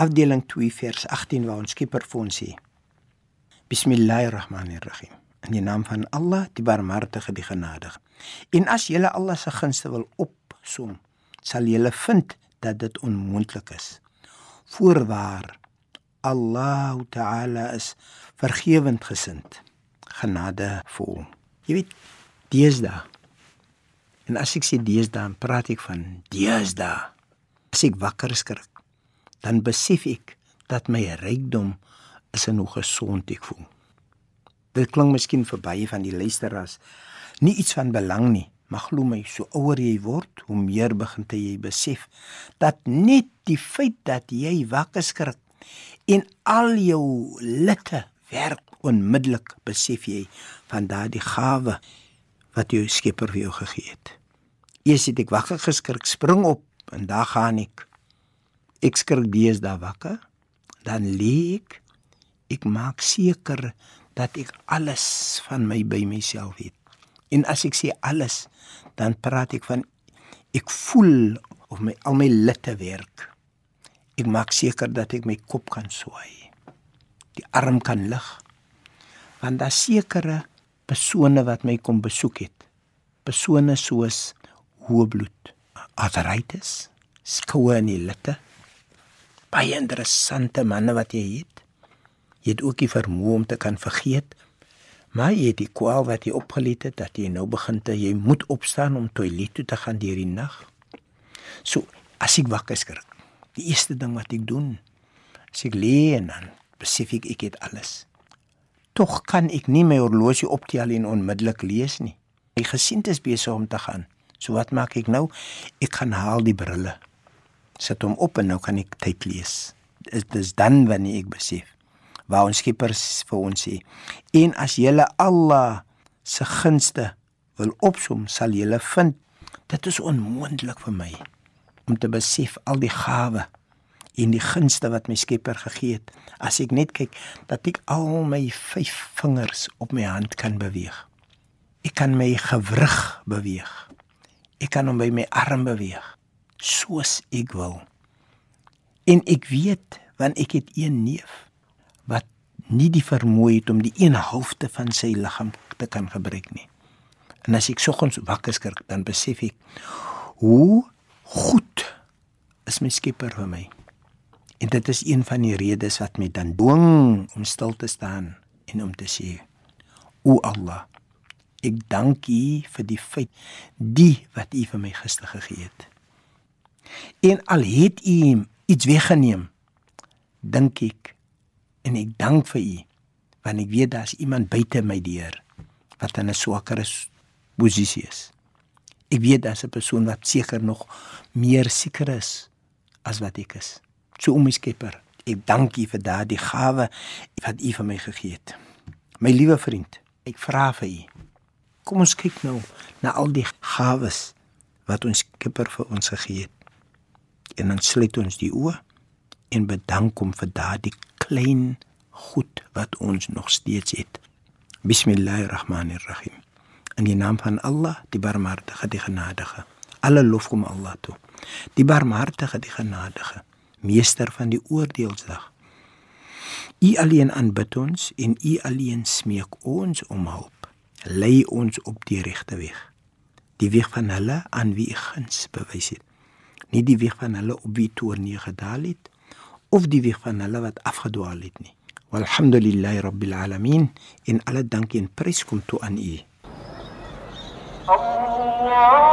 afdeling 2 vers 18 waar ons Skepper vir ons sê: Bismillahirrahmanirrahim. In die naam van Allah, die Barmhartige, die Genadige. En as jy Allah se gunste wil opsom, sal jy vind dat dit onmoontlik is. Voorwaar Allah Taala is vergewend gesind, genadevol. Jy weet, deesdae. En as ek sê deesdae, praat ek van deesdae. As ek wakker skrik, dan besef ek dat my rykdom is en hoe gesond ek voel. Dit klink miskien vir baie van die luisteraars nie iets van belang nie, maar glo my, so ouer jy word, hoe meer begin jy besef dat net die feit dat jy wakker skrik en al jou litte werk onmiddellik besef jy van daardie gawe wat jou Skepper vir jou gegee het. Eers het ek wakker geskrik, spring op en daar gaan ek. Ek skrik dees daar wakker, dan lê ek. Ek maak seker dat ek alles van my by myself het. En as ek sê alles, dan praat ek van ek voel of my al my litte werk. Ek maak seker dat ek my kop kan swaai. Die arm kan lig. Want daar sekere persone wat my kom besoek het. Persone soos hoë bloed, arthritis, skoue in die litte. Baie interessante manne wat jy het. Jy het ook die vermoë om te kan vergeet. Maar jy het die kwaal wat jy opgelet het dat jy nou begin te jy moet opstaan om toilet toe te gaan deur die nag. So, as ek wakker skrik, die eerste ding wat ek doen, as ek lê en dan besef ek ek het alles. Tog kan ek nie my horlosie optel en onmiddellik lees nie. My gesind is besig om te gaan. So wat maak ek nou? Ek gaan haal die brille. Sit hom op en nou kan ek tyd lees. Dit is dan wanneer ek besef waar ons Skepper vir ons sê. En as jy Allah se gunste wil opsom, sal jy vind dit is onmoontlik vir my om te besef al die gawe en die gunste wat my Skepper gegee het. As ek net kyk dat ek al my vyf vingers op my hand kan beweeg. Ek kan my gewrig beweeg. Ek kan hom by my arm beweeg soos ek wil. En ek weet want ek het een neef wat nie die vermoë het om die een helfte van sy liggaam te kan gebruik nie. En as ek soggens wakker skrik, dan besef ek hoe goed is my Skepper vir my. En dit is een van die redes wat my dan dwing om stil te staan en om te sê: O Allah, ek dank U vir die feit die wat U vir my gister gegee het. En al het U iets weggeneem, dink ek en ek dank vir U want ek weet daar's iemand buite my deur wat in 'n swakker posisie is. Ek weet daar's 'n persoon wat seker nog meer seker is as wat ek is. So om my Skepper, ek dank U vir daardie gawe wat U vir my gegee het. My liewe vriend, ek vra vir U. Kom ons kyk nou na al die gawes wat ons Skepper vir ons gegee het. En dan sluit ons die oë en bedank hom vir daardie klein goed wat ons nog steeds het. Bismillahirrahmanirrahim. In die naam van Allah, die Barmhartige, die Genadige. Alle lof kom Allah toe. Die Barmhartige, die Genadige, meester van die oordeelsdag. U alleen aanbid ons en u alleen smeek ons om hulp. Lei ons op die regte weg. Die weg van hulle aan wie u guns bewys het nie die wieg van hulle op wie toornee gedaal het of die wieg van hulle wat afgedwaal het nie. Walhamdulillahi rabbil alamin en alle dank en prys kom toe aan U. Allah